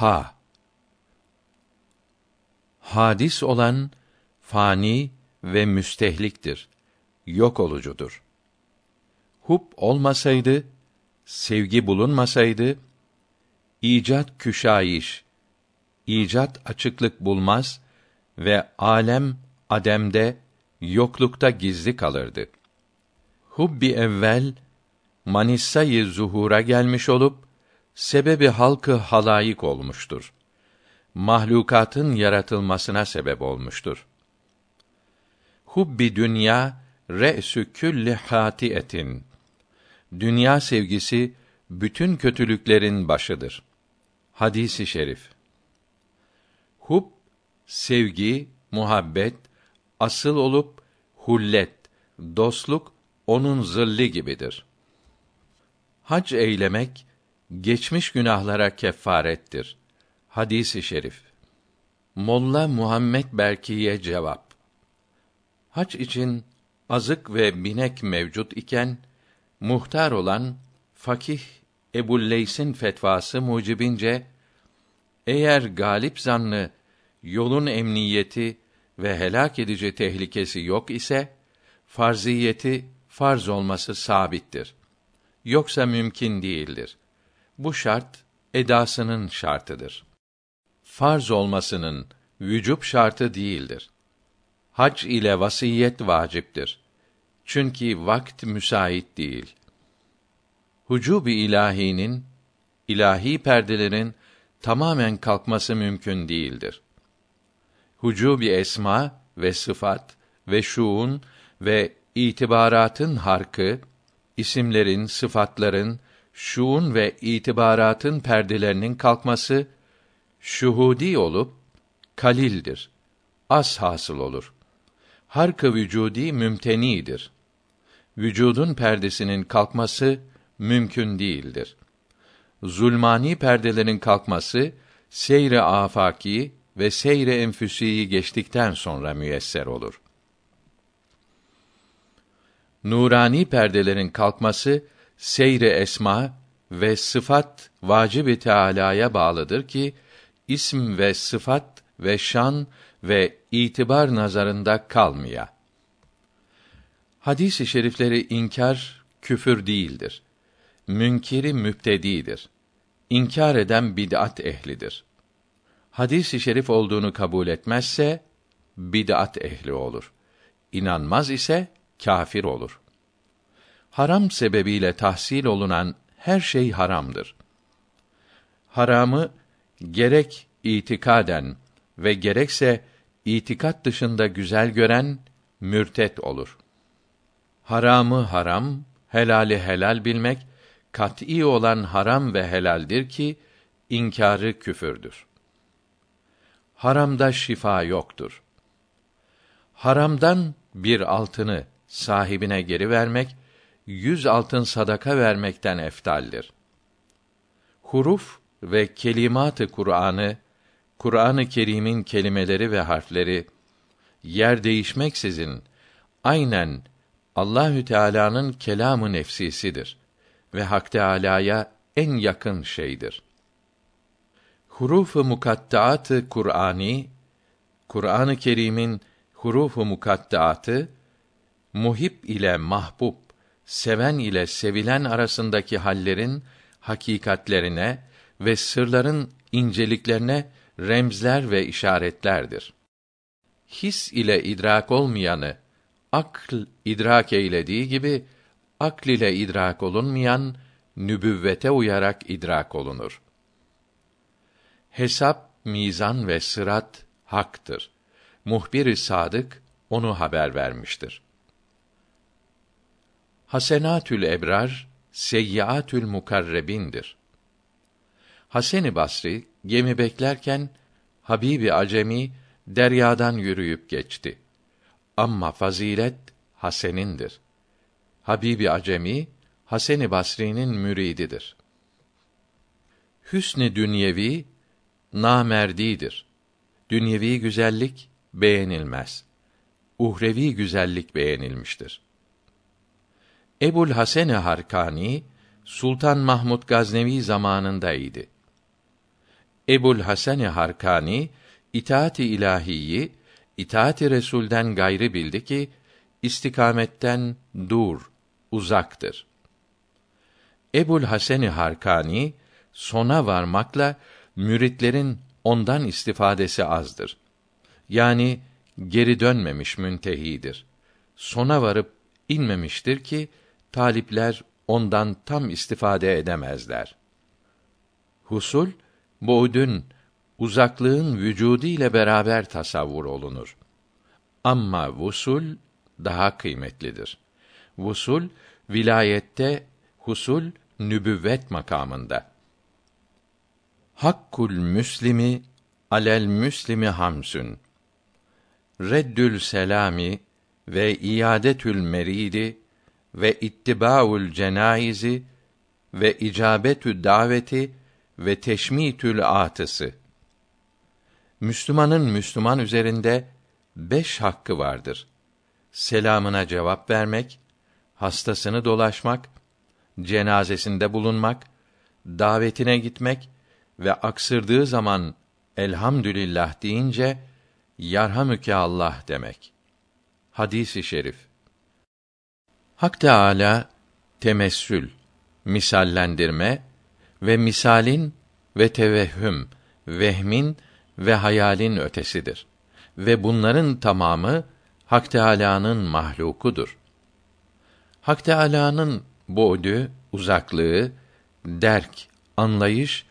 Ha Hadis olan fani ve müstehliktir. Yok olucudur. Hub olmasaydı, sevgi bulunmasaydı, icat küşayiş, icat açıklık bulmaz ve alem ademde, yoklukta gizli kalırdı. Hubbi evvel manissayı zuhura gelmiş olup sebebi halkı halayık olmuştur. Mahlukatın yaratılmasına sebep olmuştur. Hubbi dünya re'sü külli hatiyetin. Dünya sevgisi bütün kötülüklerin başıdır. Hadisi şerif. Hub sevgi, muhabbet asıl olup hullet, dostluk onun zilli gibidir. Hac eylemek geçmiş günahlara kefarettir. Hadisi şerif. Molla Muhammed Berki'ye cevap. Hac için azık ve binek mevcut iken muhtar olan fakih Ebu'l-Leys'in fetvası mucibince eğer galip zannı yolun emniyeti ve helak edici tehlikesi yok ise farziyeti farz olması sabittir. Yoksa mümkün değildir. Bu şart edasının şartıdır. Farz olmasının vücub şartı değildir. Hac ile vasiyet vaciptir. Çünkü vakt müsait değil. Hucub-i ilahinin ilahi perdelerin tamamen kalkması mümkün değildir. Hucub-i esma ve sıfat ve şuun ve itibaratın harkı, isimlerin, sıfatların, şuun ve itibaratın perdelerinin kalkması şuhudi olup kalildir. Az hasıl olur. Harkı vücudi mümtenidir. Vücudun perdesinin kalkması mümkün değildir. Zulmani perdelerin kalkması seyre afaki ve seyre enfüsiyi geçtikten sonra müyesser olur. Nurani perdelerin kalkması seyre esma ve sıfat vacib-i Teala'ya bağlıdır ki ism ve sıfat ve şan ve itibar nazarında kalmaya. Hadis-i şerifleri inkar küfür değildir. Münkiri müptedidir. İnkar eden bid'at ehlidir. Hadis-i şerif olduğunu kabul etmezse bid'at ehli olur. İnanmaz ise kâfir olur. Haram sebebiyle tahsil olunan her şey haramdır. Haramı gerek itikaden ve gerekse itikat dışında güzel gören mürtet olur. Haramı haram, helali helal bilmek kat'î olan haram ve helaldir ki inkârı küfürdür. Haramda şifa yoktur. Haramdan bir altını sahibine geri vermek, yüz altın sadaka vermekten eftaldir. Huruf ve kelimat-ı Kur'an'ı, Kur'an-ı Kerim'in kelimeleri ve harfleri yer değişmeksizin aynen Allahü Teala'nın kelamı nefsisidir ve Hak Teala'ya en yakın şeydir. Huruf-u mukattaat-ı Kur'ani Kur'an-ı Kerim'in huruf-u mukattaatı muhib ile mahbub, seven ile sevilen arasındaki hallerin hakikatlerine ve sırların inceliklerine remzler ve işaretlerdir. His ile idrak olmayanı akl idrak eylediği gibi akl ile idrak olunmayan nübüvvete uyarak idrak olunur. Hesap, mizan ve sırat haktır. Muhbir-i sadık onu haber vermiştir. Hasenatül ebrar, seyyiatül mukarrebindir. Hasan-ı Basri gemi beklerken Habibi Acemi deryadan yürüyüp geçti. Amma fazilet Hasen'indir. Habibi Acemi Hasan-ı Basri'nin mürididir. Hüsn-i dünyevi namerdidir. Dünyevi güzellik beğenilmez. Uhrevi güzellik beğenilmiştir. Ebul Hasan Harkani Sultan Mahmud Gaznevi zamanındaydı. Ebul Hasan Harkani itaat-i ilahiyi itaat-i Resul'den gayrı bildi ki istikametten dur, uzaktır. Ebul Hasan Harkani sona varmakla müritlerin ondan istifadesi azdır. Yani geri dönmemiş müntehidir. Sona varıp inmemiştir ki talipler ondan tam istifade edemezler. Husul bu'dün uzaklığın vücudu ile beraber tasavvur olunur. Amma vusul daha kıymetlidir. Vusul vilayette husul nübüvvet makamında. Hakkul müslimi alel müslimi hamsün. Reddül selami ve iadetül meridi ve ittibaul cenaizi ve icabetü daveti ve teşmitül atısı. Müslümanın Müslüman üzerinde beş hakkı vardır. Selamına cevap vermek, hastasını dolaşmak, cenazesinde bulunmak, davetine gitmek ve aksırdığı zaman elhamdülillah deyince yarhamüke Allah demek. Hadisi şerif. Hak Teâlâ temessül, misallendirme ve misalin ve tevehhüm, vehmin ve hayalin ötesidir. Ve bunların tamamı Hak Teâlâ'nın mahlukudur. Hak Teâlâ'nın bu'dü, uzaklığı, derk, anlayış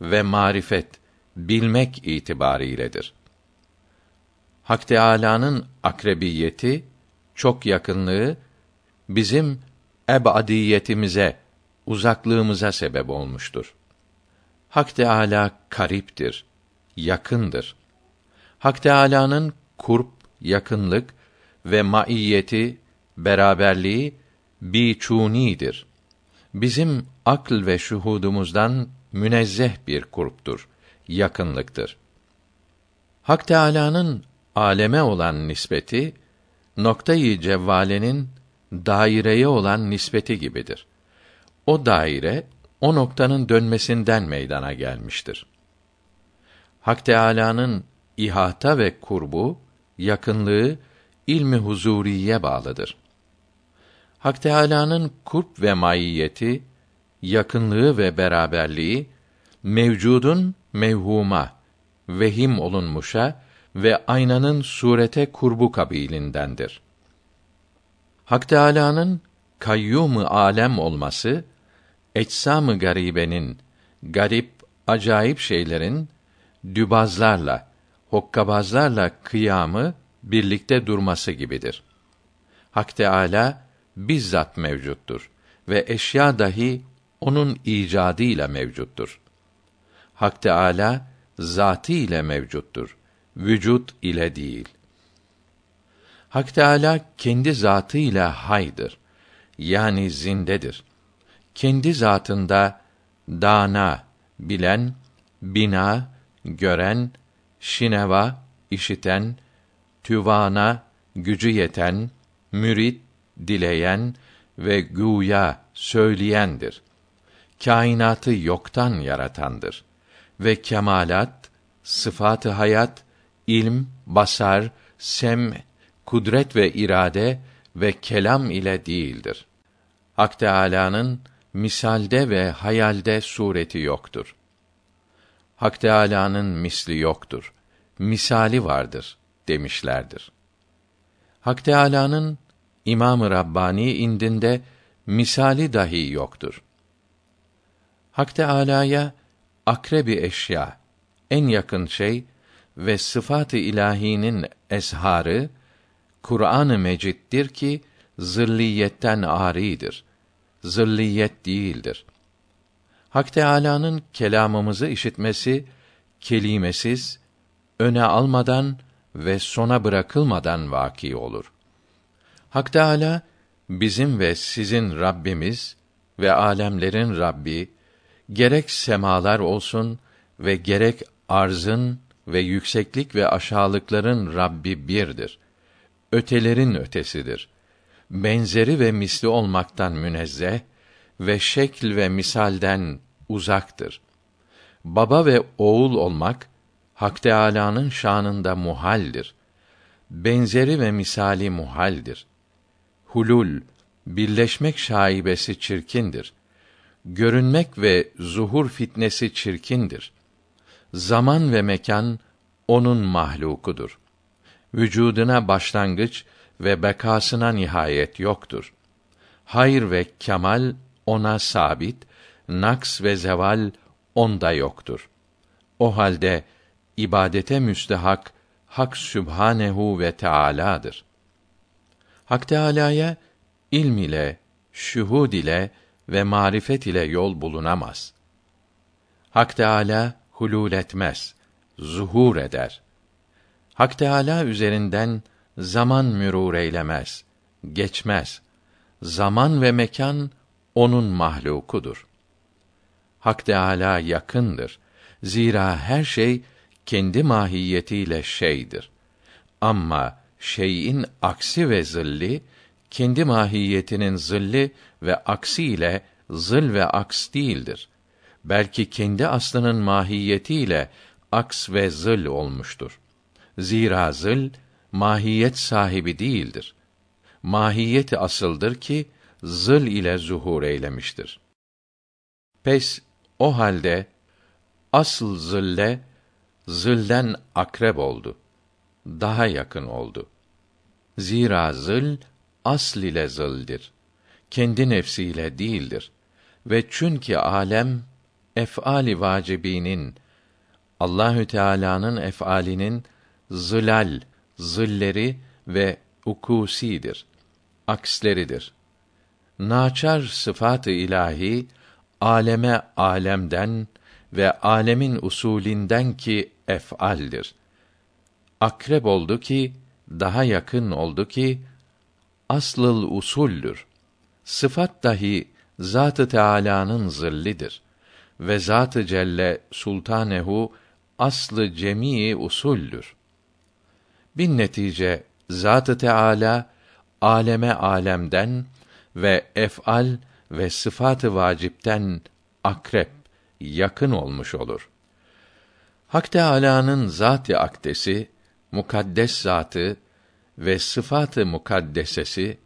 ve marifet, bilmek itibariyledir. Hak Teâlâ'nın akrebiyeti, çok yakınlığı bizim ebadiyetimize, uzaklığımıza sebep olmuştur. Hak Teâlâ kariptir, yakındır. Hak Teâlâ'nın kurp, yakınlık ve maiyeti, beraberliği biçunidir. Bizim akl ve şuhudumuzdan münezzeh bir kurptur, yakınlıktır. Hak Teâlâ'nın aleme olan nispeti noktayı cevvalenin daireye olan nispeti gibidir. O daire o noktanın dönmesinden meydana gelmiştir. Hak Teâlâ'nın ihata ve kurbu, yakınlığı ilmi huzuriye bağlıdır. Hak Teâlâ'nın kurp ve maiyeti, yakınlığı ve beraberliği mevcudun mevhuma, vehim olunmuşa ve aynanın surete kurbu kabilindendir. Hak Teâlâ'nın kayyum alem olması eczam-ı garibenin garip acayip şeylerin dübazlarla hokkabazlarla kıyamı birlikte durması gibidir. Hak Teâlâ bizzat mevcuttur ve eşya dahi onun icadıyla mevcuttur. Hak Teâlâ zatı ile mevcuttur, vücut ile değil. Hak Teâlâ kendi zatı ile haydır. Yani zindedir. Kendi zatında dana, bilen, bina, gören, şineva, işiten, tüvana, gücü yeten, mürit, dileyen ve güya söyleyendir. Kainatı yoktan yaratandır ve kemalat, sıfatı hayat, ilm, basar, sem, kudret ve irade ve kelam ile değildir. Hak Teâlâ'nın misalde ve hayalde sureti yoktur. Hak Teâlâ'nın misli yoktur. Misali vardır demişlerdir. Hak Teâlâ'nın İmam-ı Rabbani indinde misali dahi yoktur. Hak Teâlâ'ya akrebi eşya, en yakın şey ve sıfat-ı ilahinin esharı Kur'an-ı Mecid'dir ki zırliyetten aridir. Zırliyet değildir. Hak Teâlâ'nın kelamımızı işitmesi kelimesiz, öne almadan ve sona bırakılmadan vaki olur. Hak Teâlâ bizim ve sizin Rabbimiz ve alemlerin Rabbi gerek semalar olsun ve gerek arzın ve yükseklik ve aşağılıkların Rabbi birdir. Ötelerin ötesidir. Benzeri ve misli olmaktan münezzeh ve şekl ve misalden uzaktır. baba ve oğul olmak Hak Teâlâ'nın şanında muhaldir. Benzeri ve misali muhaldir. Hulul, birleşmek şaibesi çirkindir. Görünmek ve zuhur fitnesi çirkindir. Zaman ve mekan onun mahlukudur. Vücuduna başlangıç ve bekasına nihayet yoktur. Hayır ve kemal ona sabit, naks ve zeval onda yoktur. O halde ibadete müstehak Hak Sübhanehu ve Teala'dır. Hak Teala'ya ilm ile, şuhud ile ve marifet ile yol bulunamaz. Hak Teala hulul etmez, zuhur eder. Hak Teala üzerinden zaman mürûr eylemez, geçmez. Zaman ve mekan onun mahlukudur. Hak Teala yakındır. Zira her şey kendi mahiyetiyle şeydir. Ama şeyin aksi ve zilli kendi mahiyetinin zilli ve aksi ile zil ve aks değildir. Belki kendi aslının mahiyetiyle aks ve zil olmuştur. Zira zil mahiyet sahibi değildir. Mahiyeti asıldır ki zil ile zuhur eylemiştir. Pes o halde asıl zille zilden akrep oldu. Daha yakın oldu. Zira zil asl ile zildir. Kendi nefsiyle değildir. Ve çünkü alem ef'ali vacibinin Allahü Teala'nın ef'alinin zilal, zilleri ve ukusidir. Aksleridir. Naçar sıfat-ı ilahi aleme alemden ve alemin usulinden ki ef'aldir. Akrep oldu ki daha yakın oldu ki aslıl usuldür. Sıfat dahi Zat-ı Teâlâ'nın zillidir ve Zat-ı Celle Sultanehu aslı cemii usuldür. Bin netice Zat-ı Teâlâ aleme alemden ve ef'al ve sıfat-ı vacipten akrep yakın olmuş olur. Hak Teâlâ'nın zat-ı akdesi, mukaddes zatı ve sıfat-ı mukaddesesi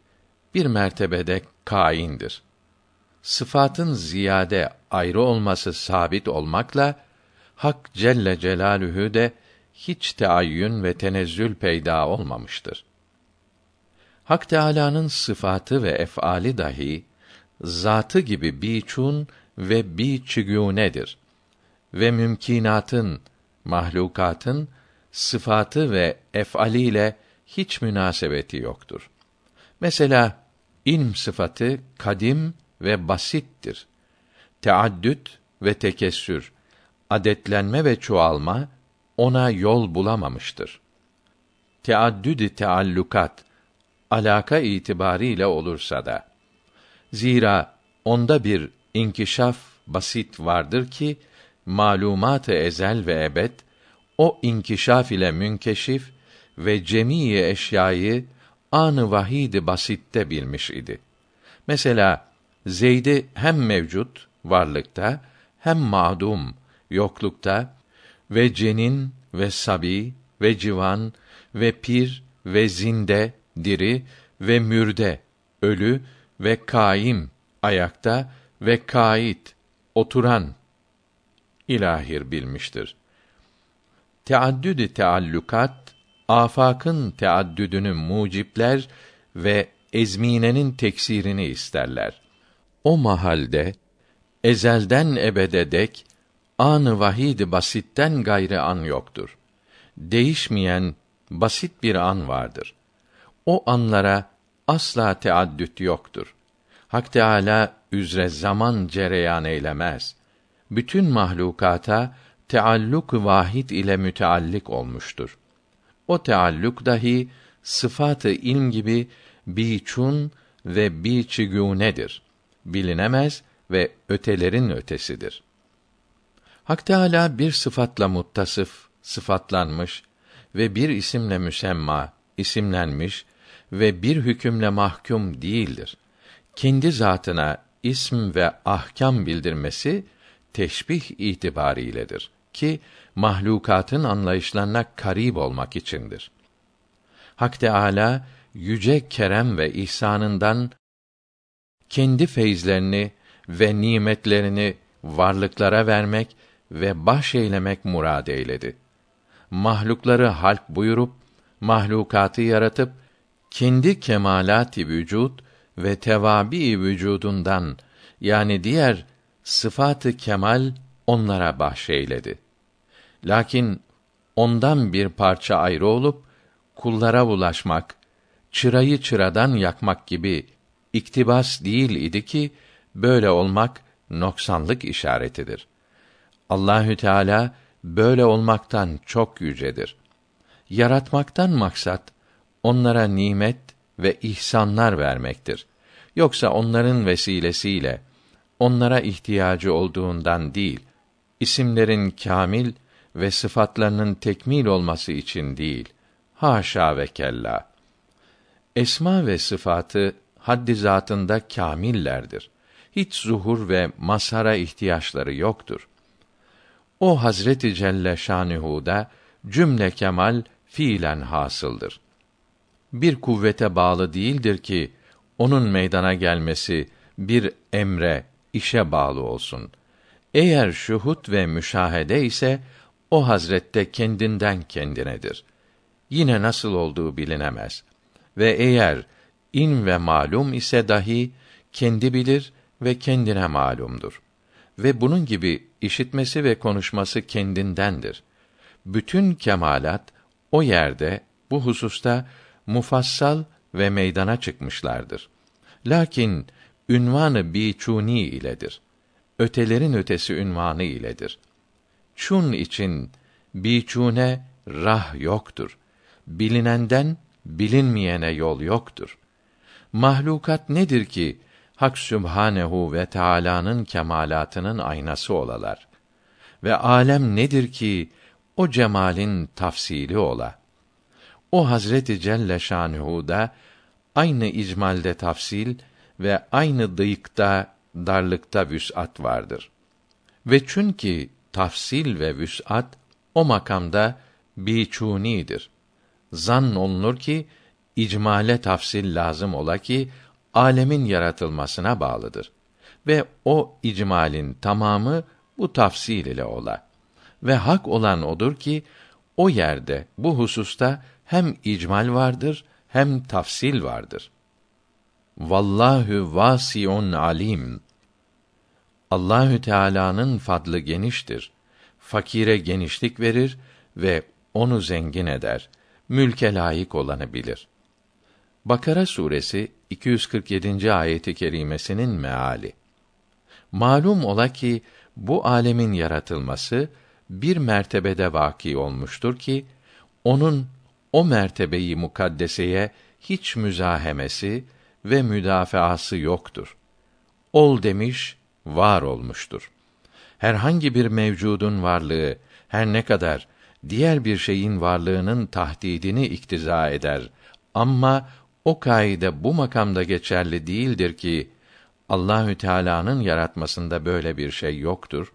bir mertebede kaindir. Sıfatın ziyade ayrı olması sabit olmakla Hak Celle Celalühü de hiç teayyün ve tenezzül peyda olmamıştır. Hak Teâlâ'nın sıfatı ve ef'ali dahi zatı gibi biçun ve biçigûnedir. Ve mümkinatın, mahlukatın sıfatı ve ef'aliyle hiç münasebeti yoktur. Mesela ilm sıfatı kadim ve basittir. Teaddüt ve tekessür, adetlenme ve çoğalma ona yol bulamamıştır. Teaddüd-i teallukat alaka itibariyle olursa da zira onda bir inkişaf basit vardır ki malumat-ı ezel ve ebed o inkişaf ile münkeşif ve cemii eşyayı anı vahidi basitte bilmiş idi. Mesela Zeyd'i hem mevcut varlıkta hem ma'dum yoklukta ve cenin ve sabi ve civan ve pir ve zinde diri ve mürde ölü ve kaim ayakta ve kait oturan ilahir bilmiştir. Teaddüd-i teallukat afakın teaddüdünü mucipler ve ezminenin teksirini isterler. O mahalde ezelden ebede dek anı vahid basitten gayrı an yoktur. Değişmeyen basit bir an vardır. O anlara asla teaddüt yoktur. Hak Teâlâ üzre zaman cereyan eylemez. Bütün mahlukata tealluk vahid ile müteallik olmuştur. O tealluk dahi sıfatı ilm gibi biçun ve biçigûnedir. Bilinemez ve ötelerin ötesidir. Hak Teâlâ bir sıfatla muttasıf, sıfatlanmış ve bir isimle müsemma, isimlenmiş ve bir hükümle mahkum değildir. Kendi zatına ism ve ahkam bildirmesi teşbih itibariyledir ki mahlukatın anlayışlarına karib olmak içindir. Hak Teâlâ, yüce kerem ve ihsanından kendi feyizlerini ve nimetlerini varlıklara vermek ve bahşeylemek murad eyledi. Mahlukları halk buyurup mahlukatı yaratıp kendi kemalat-i vücud ve tevabi vücudundan yani diğer sıfatı kemal onlara bahşeyledi. Lakin ondan bir parça ayrı olup kullara ulaşmak, çırayı çıradan yakmak gibi iktibas değil idi ki böyle olmak noksanlık işaretidir. Allahü Teala böyle olmaktan çok yücedir. Yaratmaktan maksat onlara nimet ve ihsanlar vermektir. Yoksa onların vesilesiyle onlara ihtiyacı olduğundan değil, isimlerin kamil ve sıfatlarının tekmil olması için değil. Haşa ve kella. Esma ve sıfatı haddi zatında kamillerdir. Hiç zuhur ve mazhara ihtiyaçları yoktur. O Hazreti Celle Şanuhu'da cümle kemal fiilen hasıldır. Bir kuvvete bağlı değildir ki onun meydana gelmesi bir emre, işe bağlı olsun. Eğer şuhut ve müşahede ise o hazrette kendinden kendinedir. Yine nasıl olduğu bilinemez. Ve eğer in ve malum ise dahi kendi bilir ve kendine malumdur. Ve bunun gibi işitmesi ve konuşması kendindendir. Bütün kemalat o yerde bu hususta mufassal ve meydana çıkmışlardır. Lakin ünvanı biçuni iledir. Ötelerin ötesi ünvanı iledir. Çun için biçune rah yoktur. Bilinenden bilinmeyene yol yoktur. Mahlukat nedir ki Hak Sübhanehu ve Teala'nın kemalatının aynası olalar? Ve alem nedir ki o cemalin tafsili ola? O Hazreti Celle Şanuhu'da aynı icmalde tafsil ve aynı dıyıkta, darlıkta vüs'at vardır. Ve çünkü tafsil ve vüs'at o makamda biçunidir. Zan olunur ki icmale tafsil lazım ola ki alemin yaratılmasına bağlıdır. Ve o icmalin tamamı bu tafsil ile ola. Ve hak olan odur ki o yerde bu hususta hem icmal vardır hem tafsil vardır. Vallahu vasiun alim. Allahü Teala'nın fadlı geniştir. Fakire genişlik verir ve onu zengin eder. Mülke layık olanı bilir. Bakara suresi 247. ayeti kerimesinin meali. Malum ola ki bu alemin yaratılması bir mertebede vaki olmuştur ki onun o mertebeyi mukaddeseye hiç müzahemesi ve müdafaası yoktur. Ol demiş, var olmuştur. Herhangi bir mevcudun varlığı her ne kadar diğer bir şeyin varlığının tahdidini iktiza eder ama o kaide bu makamda geçerli değildir ki Allahü Teala'nın yaratmasında böyle bir şey yoktur.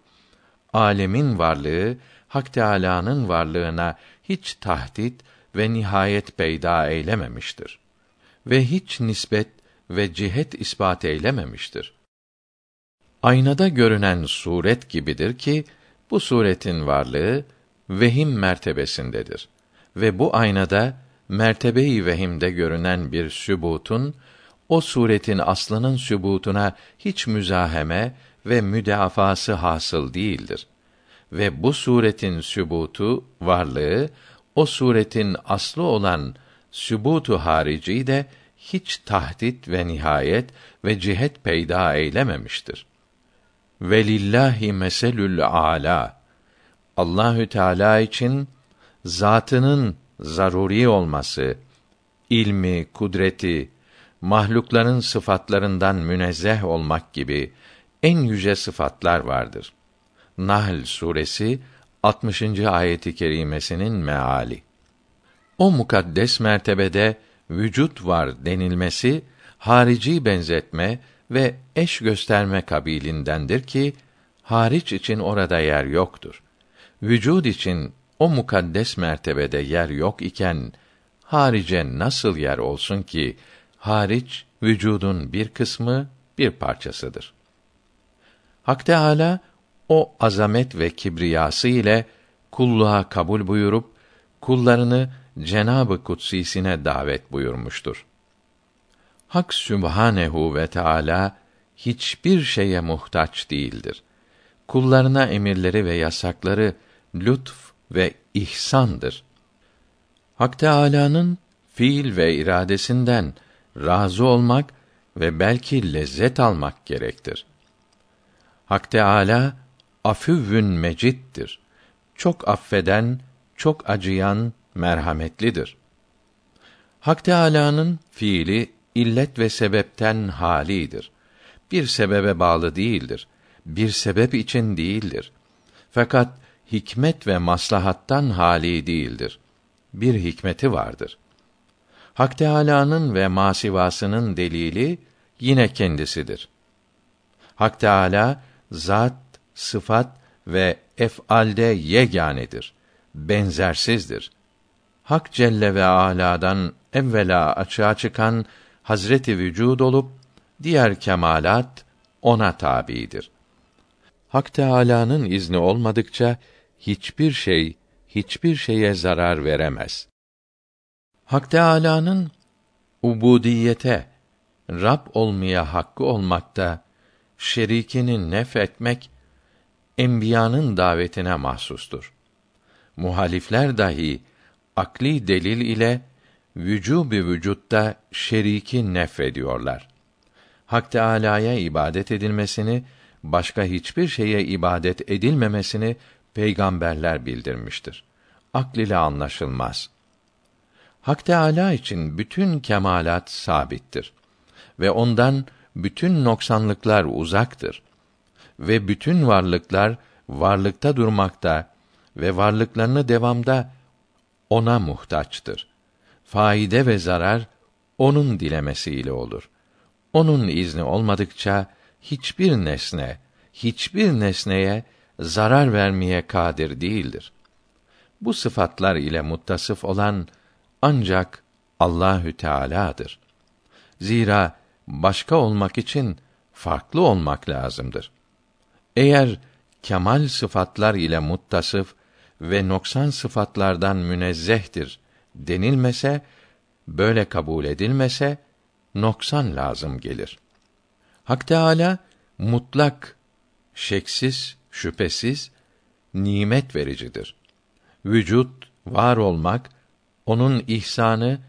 Alemin varlığı Hak Teala'nın varlığına hiç tahdit ve nihayet peyda eylememiştir. Ve hiç nispet ve cihet ispat eylememiştir. Aynada görünen suret gibidir ki bu suretin varlığı vehim mertebesindedir ve bu aynada mertebeyi vehimde görünen bir sübutun o suretin aslının sübutuna hiç müzaheme ve müdafası hasıl değildir. Ve bu suretin sübutu, varlığı o suretin aslı olan sübutu harici de hiç tahdit ve nihayet ve cihet peyda eylememiştir. Velillahi meselül ala. Allahü Teala için zatının zaruri olması, ilmi, kudreti, mahlukların sıfatlarından münezzeh olmak gibi en yüce sıfatlar vardır. Nahl suresi 60. ayeti kerimesinin meali. O mukaddes mertebede vücut var denilmesi harici benzetme ve eş gösterme kabilindendir ki hariç için orada yer yoktur. Vücud için o mukaddes mertebede yer yok iken harice nasıl yer olsun ki hariç vücudun bir kısmı bir parçasıdır. Hak Teâlâ, o azamet ve kibriyası ile kulluğa kabul buyurup kullarını Cenabı Kutsisine davet buyurmuştur. Hak Sübhanehu ve Teala hiçbir şeye muhtaç değildir. Kullarına emirleri ve yasakları lütf ve ihsandır. Hak Teâlâ'nın fiil ve iradesinden razı olmak ve belki lezzet almak gerektir. Hak Teâlâ afüvvün mecittir. Çok affeden, çok acıyan, merhametlidir. Hak Teâlâ'nın fiili illet ve sebepten halidir. Bir sebebe bağlı değildir. Bir sebep için değildir. Fakat hikmet ve maslahattan hali değildir. Bir hikmeti vardır. Hak Teâlâ'nın ve masivasının delili yine kendisidir. Hak Teâlâ zat, sıfat ve ef'alde yeganedir. Benzersizdir. Hak Celle ve Ala'dan evvela açığa çıkan Hazreti Vücud olup diğer kemalat ona tabidir. Hak Teâlâ'nın izni olmadıkça hiçbir şey hiçbir şeye zarar veremez. Hak Teâlâ'nın ubudiyete, Rab olmaya hakkı olmakta şerikini nef etmek enbiyanın davetine mahsustur. Muhalifler dahi akli delil ile vücubi vücutta şeriki nefrediyorlar. Hak Teâlâ'ya ibadet edilmesini, başka hiçbir şeye ibadet edilmemesini peygamberler bildirmiştir. Akl ile anlaşılmaz. Hak Teâlâ için bütün kemalat sabittir ve ondan bütün noksanlıklar uzaktır ve bütün varlıklar varlıkta durmakta ve varlıklarını devamda ona muhtaçtır. Faide ve zarar onun dilemesiyle olur. Onun izni olmadıkça hiçbir nesne, hiçbir nesneye zarar vermeye kadir değildir. Bu sıfatlar ile muttasıf olan ancak Allahü Teala'dır. Zira başka olmak için farklı olmak lazımdır. Eğer kemal sıfatlar ile muttasıf ve noksan sıfatlardan münezzehtir denilmese, böyle kabul edilmese noksan lazım gelir. Hak Teâlâ mutlak, şeksiz, şüphesiz nimet vericidir. Vücut, var olmak, onun ihsanı,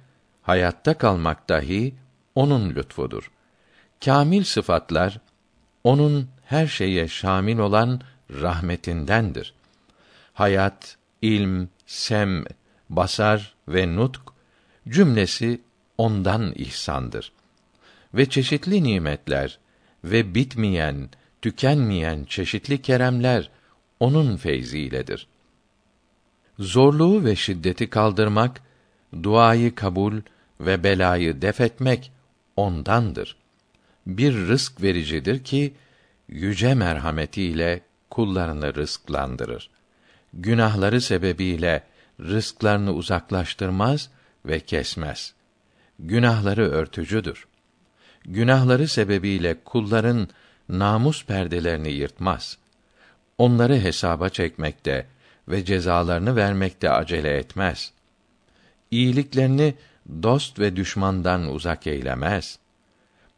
hayatta kalmak dahi onun lütfudur. Kamil sıfatlar onun her şeye şamil olan rahmetindendir. Hayat, ilm, sem, basar ve nutk cümlesi ondan ihsandır. Ve çeşitli nimetler ve bitmeyen, tükenmeyen çeşitli keremler onun feyziyledir. Zorluğu ve şiddeti kaldırmak, duayı kabul ve belayı def etmek ondandır. Bir rızk vericidir ki yüce merhametiyle kullarını rızklandırır. Günahları sebebiyle rızklarını uzaklaştırmaz ve kesmez. Günahları örtücüdür. Günahları sebebiyle kulların namus perdelerini yırtmaz. Onları hesaba çekmekte ve cezalarını vermekte acele etmez. İyiliklerini dost ve düşmandan uzak eylemez.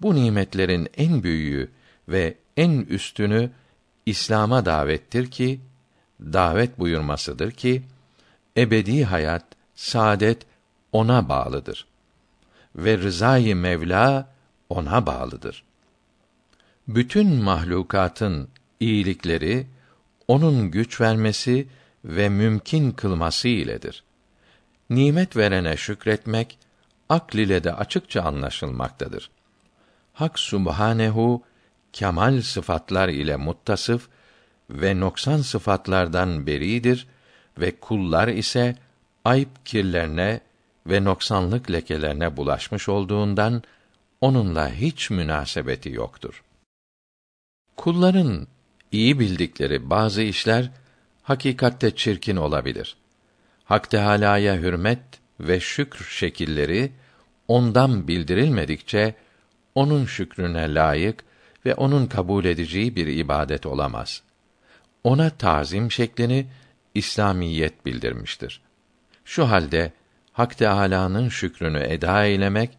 Bu nimetlerin en büyüğü ve en üstünü İslam'a davettir ki davet buyurmasıdır ki ebedi hayat, saadet ona bağlıdır ve rızayı Mevla ona bağlıdır. Bütün mahlukatın iyilikleri onun güç vermesi ve mümkün kılması iledir. Nimet verene şükretmek akl ile de açıkça anlaşılmaktadır. Hak Subhanehu kemal sıfatlar ile muttasıf ve noksan sıfatlardan beridir ve kullar ise ayıp kirlerine ve noksanlık lekelerine bulaşmış olduğundan onunla hiç münasebeti yoktur. Kulların iyi bildikleri bazı işler hakikatte çirkin olabilir. Hak Teâlâ'ya hürmet ve şükr şekilleri ondan bildirilmedikçe onun şükrüne layık ve onun kabul edeceği bir ibadet olamaz. Ona tazim şeklini İslamiyet bildirmiştir. Şu halde Hak Teâlâ'nın şükrünü eda eylemek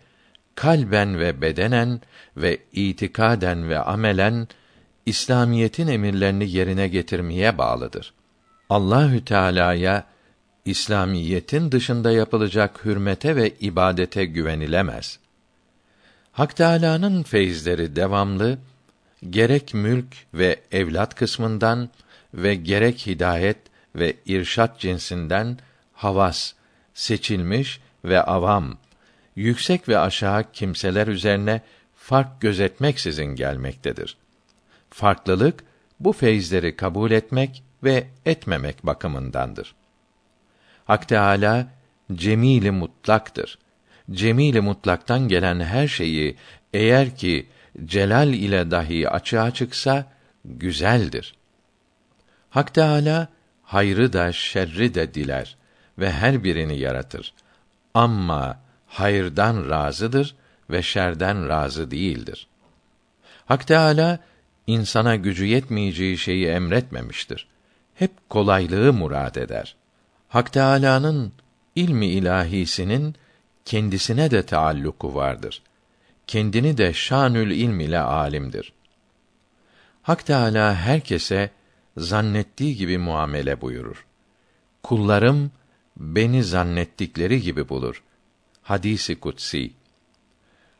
kalben ve bedenen ve itikaden ve amelen İslamiyetin emirlerini yerine getirmeye bağlıdır. Allahü Teala'ya İslamiyetin dışında yapılacak hürmete ve ibadete güvenilemez. Hak Teâlâ'nın feyizleri devamlı, gerek mülk ve evlat kısmından ve gerek hidayet ve irşat cinsinden havas, seçilmiş ve avam, yüksek ve aşağı kimseler üzerine fark gözetmeksizin gelmektedir. Farklılık bu feyizleri kabul etmek ve etmemek bakımındandır. Hak Teâlâ cemîl mutlaktır. Cemîl mutlaktan gelen her şeyi eğer ki celal ile dahi açığa çıksa güzeldir. Hak Teâlâ hayrı da şerri de diler ve her birini yaratır. Amma hayırdan razıdır ve şerden razı değildir. Hak Teâlâ insana gücü yetmeyeceği şeyi emretmemiştir. Hep kolaylığı murad eder. Hak Teâlâ'nın ilmi ilahisinin kendisine de taalluku vardır. Kendini de şanül ilm ile alimdir. Hak Teâlâ herkese zannettiği gibi muamele buyurur. Kullarım beni zannettikleri gibi bulur. Hadisi kutsi.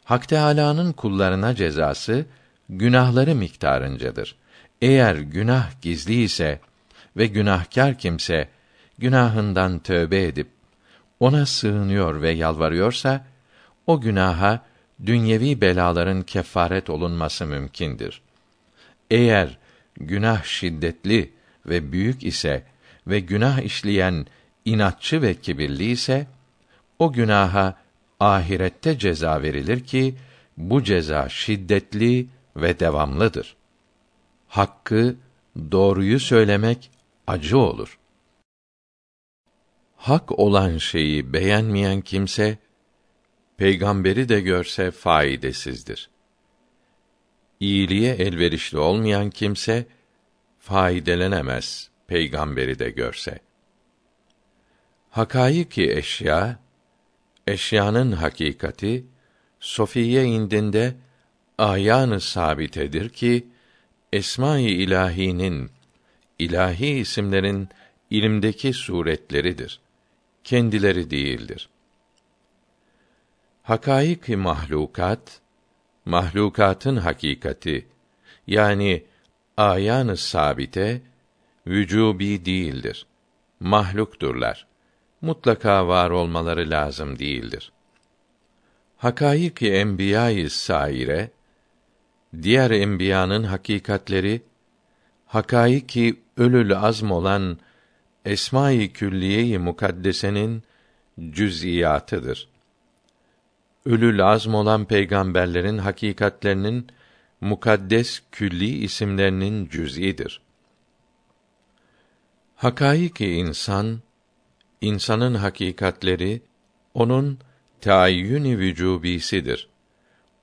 Hak Teâlâ'nın kullarına cezası günahları miktarıncadır. Eğer günah gizli ise ve günahkar kimse günahından tövbe edip ona sığınıyor ve yalvarıyorsa o günaha dünyevi belaların kefaret olunması mümkündür. Eğer günah şiddetli ve büyük ise ve günah işleyen inatçı ve kibirli ise o günaha ahirette ceza verilir ki bu ceza şiddetli ve devamlıdır. Hakkı, doğruyu söylemek acı olur. Hak olan şeyi beğenmeyen kimse peygamberi de görse faydasızdır. İyiliğe elverişli olmayan kimse faydelenemez peygamberi de görse. Hakayık-ı eşya eşyanın hakikati Sofiye indinde ayanı sabitedir ki esma-i ilahinin ilahi isimlerin ilimdeki suretleridir. Kendileri değildir. Hakaik-i mahlukat mahlukatın hakikati yani ayanı sabite vücubi değildir. Mahlukturlar. Mutlaka var olmaları lazım değildir. Hakaik-i enbiya-i saire diğer enbiyanın hakikatleri hakaiki ölül azm olan Esma-i Külliye-i Mukaddesenin cüz'iyatıdır. Ölül azm olan peygamberlerin hakikatlerinin mukaddes külli isimlerinin cüz'idir. Hakaiki insan insanın hakikatleri onun taayyün-i vücubisidir.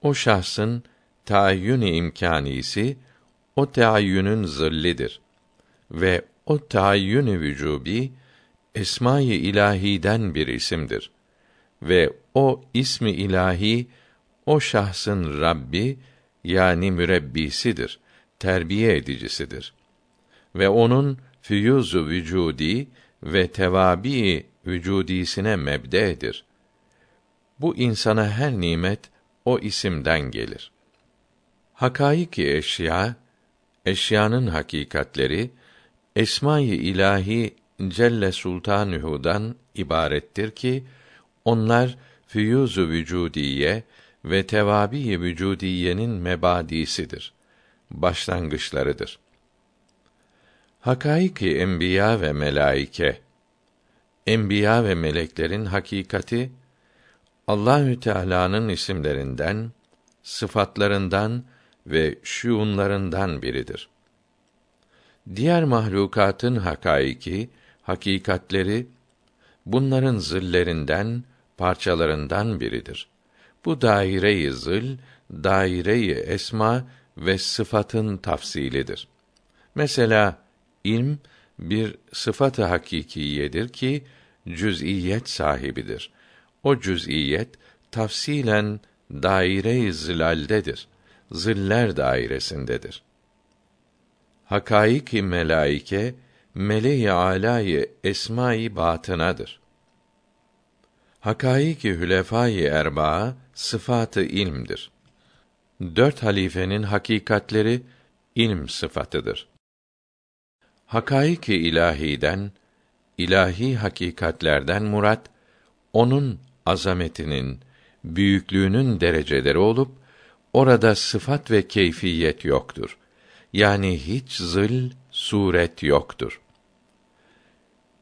O şahsın taayyün-i imkanisi o taayyünün zillidir ve o taayyün-i vücubi esma-i ilahiden bir isimdir ve o ismi ilahi o şahsın Rabbi yani mürebbisidir, terbiye edicisidir. Ve onun füyuzu vücudi ve tevabi vücudisine mebdedir. Bu insana her nimet o isimden gelir. Hakaiki eşya, eşyanın hakikatleri esma-i ilahi Celle Sultanuhu'dan ibarettir ki onlar füyuzu vücudiye ve tevabi vücudiyenin mebadisidir. Başlangıçlarıdır. Hakaiki enbiya ve melaike enbiya ve meleklerin hakikati Allahü Teala'nın isimlerinden, sıfatlarından ve şuunlarından biridir. Diğer mahlukatın hakaiki, hakikatleri bunların zillerinden, parçalarından biridir. Bu daire-i zil, daire-i esma ve sıfatın tafsilidir. Mesela ilm bir sıfatı hakikiyedir ki cüz'iyet sahibidir. O cüz'iyet tafsilen daire-i zilaldedir. Ziller dairesindedir. Hakaik-i melaike meleği alâyı esma-i batınadır. Hakaik-i hülefâ-i erbaa sıfatı ilmdir. Dört halifenin hakikatleri ilm sıfatıdır. Hakaik-i ilahiden, ilahi hakikatlerden murat onun azametinin, büyüklüğünün dereceleri olup orada sıfat ve keyfiyet yoktur. Yani hiç zıl, suret yoktur.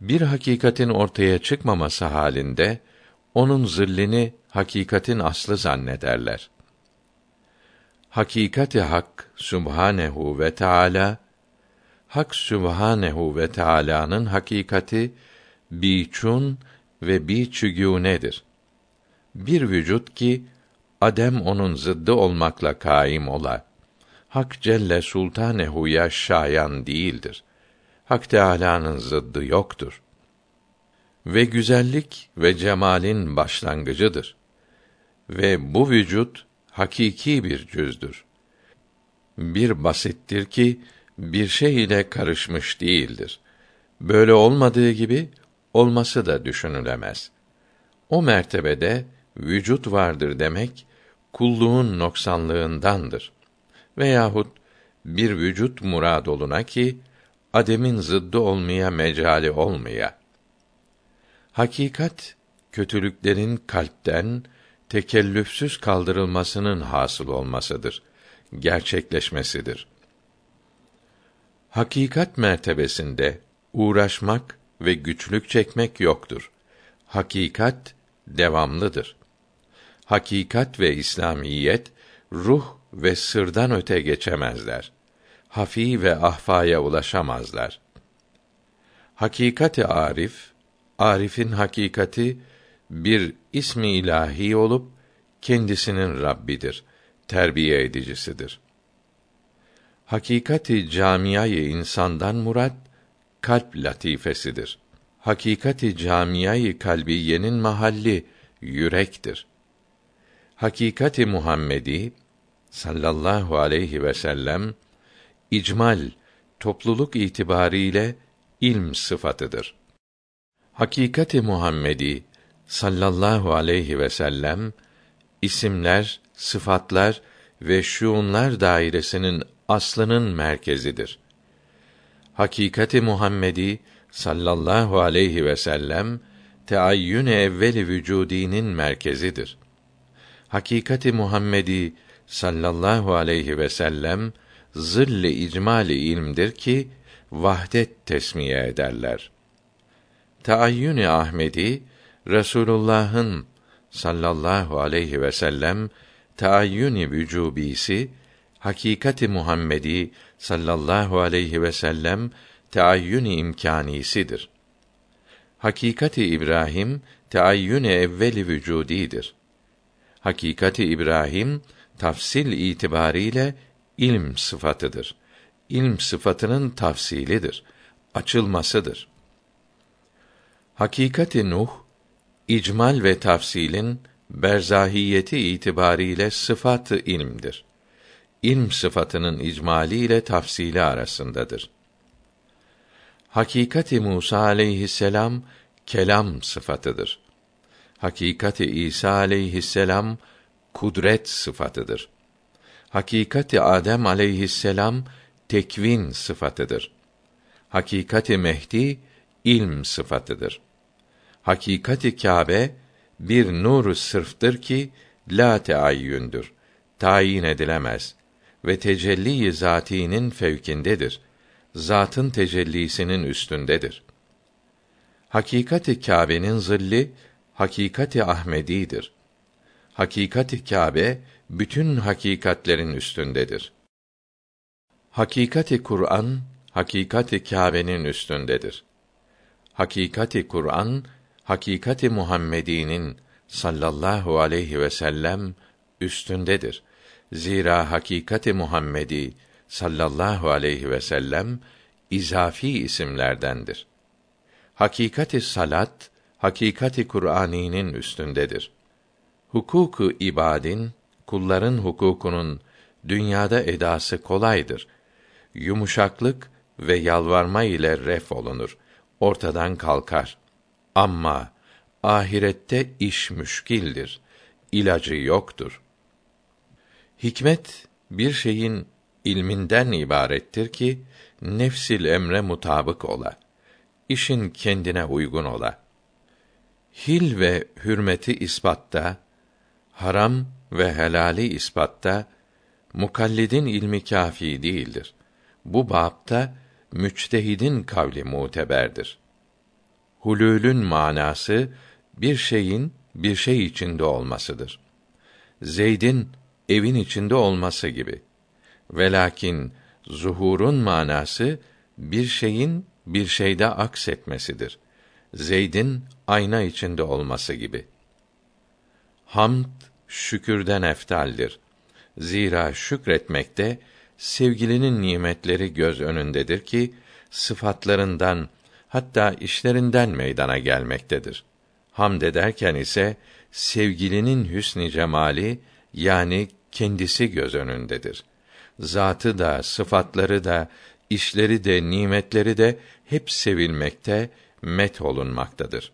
Bir hakikatin ortaya çıkmaması halinde onun zillini hakikatin aslı zannederler. Hakikati hak Subhanehu ve Teala Hak Sübhanehu ve Teâlâ'nın hakikati biçun ve biçügûnedir. Bir vücut ki adem onun zıddı olmakla kaim ola. Hak Celle Sultanehu'ya şayan değildir. Hak Teâlâ'nın zıddı yoktur. Ve güzellik ve cemalin başlangıcıdır. Ve bu vücut hakiki bir cüzdür. Bir basittir ki bir şey ile karışmış değildir. Böyle olmadığı gibi olması da düşünülemez. O mertebede vücut vardır demek kulluğun noksanlığındandır. Veyahut bir vücut murad oluna ki ademin zıddı olmaya mecali olmaya. Hakikat kötülüklerin kalpten tekellüfsüz kaldırılmasının hasıl olmasıdır, gerçekleşmesidir. Hakikat mertebesinde uğraşmak ve güçlük çekmek yoktur. Hakikat devamlıdır. Hakikat ve İslamiyet ruh ve sırdan öte geçemezler. Hafi ve ahfaya ulaşamazlar. Hakikati arif, arifin hakikati bir ismi ilahi olup kendisinin Rabbidir, terbiye edicisidir. Hakikati camiayı insandan murat kalp latifesidir. Hakikati camiayı kalbiyenin mahalli yürektir. Hakikati Muhammedi sallallahu aleyhi ve sellem icmal topluluk itibariyle ilm sıfatıdır. Hakikati Muhammedi sallallahu aleyhi ve sellem isimler, sıfatlar ve şuunlar dairesinin aslının merkezidir. Hakikati Muhammedi sallallahu aleyhi ve sellem teayyün evveli vücudinin merkezidir. Hakikati Muhammedi sallallahu aleyhi ve sellem zilli icmali ilmdir ki vahdet tesmiye ederler. Teayyün Ahmedi Resulullah'ın sallallahu aleyhi ve sellem teayyün vücubisi hakikati Muhammedi sallallahu aleyhi ve sellem teayyün imkanisidir. Hakikati İbrahim teayyün evveli vücudidir. Hakikati İbrahim tafsil itibariyle ilm sıfatıdır. İlm sıfatının tafsilidir, açılmasıdır. Hakikati Nuh icmal ve tafsilin berzahiyeti itibariyle sıfatı ilmdir ilm sıfatının icmali ile tafsili arasındadır. Hakikati Musa aleyhisselam kelam sıfatıdır. Hakikati İsa aleyhisselam kudret sıfatıdır. Hakikati Adem aleyhisselam tekvin sıfatıdır. Hakikati Mehdi ilm sıfatıdır. Hakikati Kâbe bir nur sırftır ki la teayyündür. Tayin edilemez ve tecelli zatînin fevkindedir. Zatın tecellisinin üstündedir. Hakikati Kâbe'nin zilli hakikati Ahmedidir. Hakikati Kâbe bütün hakikatlerin üstündedir. Hakikati Kur'an hakikati Kâbe'nin üstündedir. Hakikati Kur'an, hakikati Muhammedi'nin sallallahu aleyhi ve sellem üstündedir. Zira hakikati Muhammedi sallallahu aleyhi ve sellem izafi isimlerdendir. Hakikati salat, hakikati Kur'ani'nin üstündedir. Hukuku ibadin, kulların hukukunun dünyada edası kolaydır. Yumuşaklık ve yalvarma ile ref olunur, ortadan kalkar. Ama ahirette iş müşkildir. İlacı yoktur. Hikmet bir şeyin ilminden ibarettir ki nefsil emre mutabık ola. işin kendine uygun ola. Hil ve hürmeti ispatta, haram ve helali ispatta mukallidin ilmi kâfi değildir. Bu bapta müçtehidin kavli muteberdir. Hulülün manası bir şeyin bir şey içinde olmasıdır. Zeyd'in evin içinde olması gibi. Velakin zuhurun manası bir şeyin bir şeyde aksetmesidir. Zeyd'in ayna içinde olması gibi. Hamd şükürden eftaldir. Zira şükretmekte sevgilinin nimetleri göz önündedir ki sıfatlarından hatta işlerinden meydana gelmektedir. Hamd ederken ise sevgilinin hüsn cemali yani kendisi göz önündedir. Zatı da, sıfatları da, işleri de, nimetleri de hep sevilmekte, met olunmaktadır.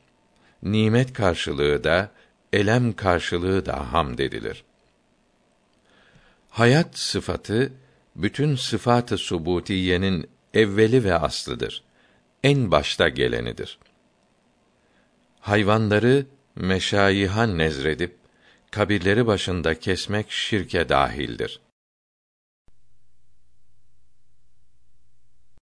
Nimet karşılığı da, elem karşılığı da hamd edilir. Hayat sıfatı bütün sıfatı subutiyenin evveli ve aslıdır. En başta gelenidir. Hayvanları meşayihan nezredip kabirleri başında kesmek şirke dahildir.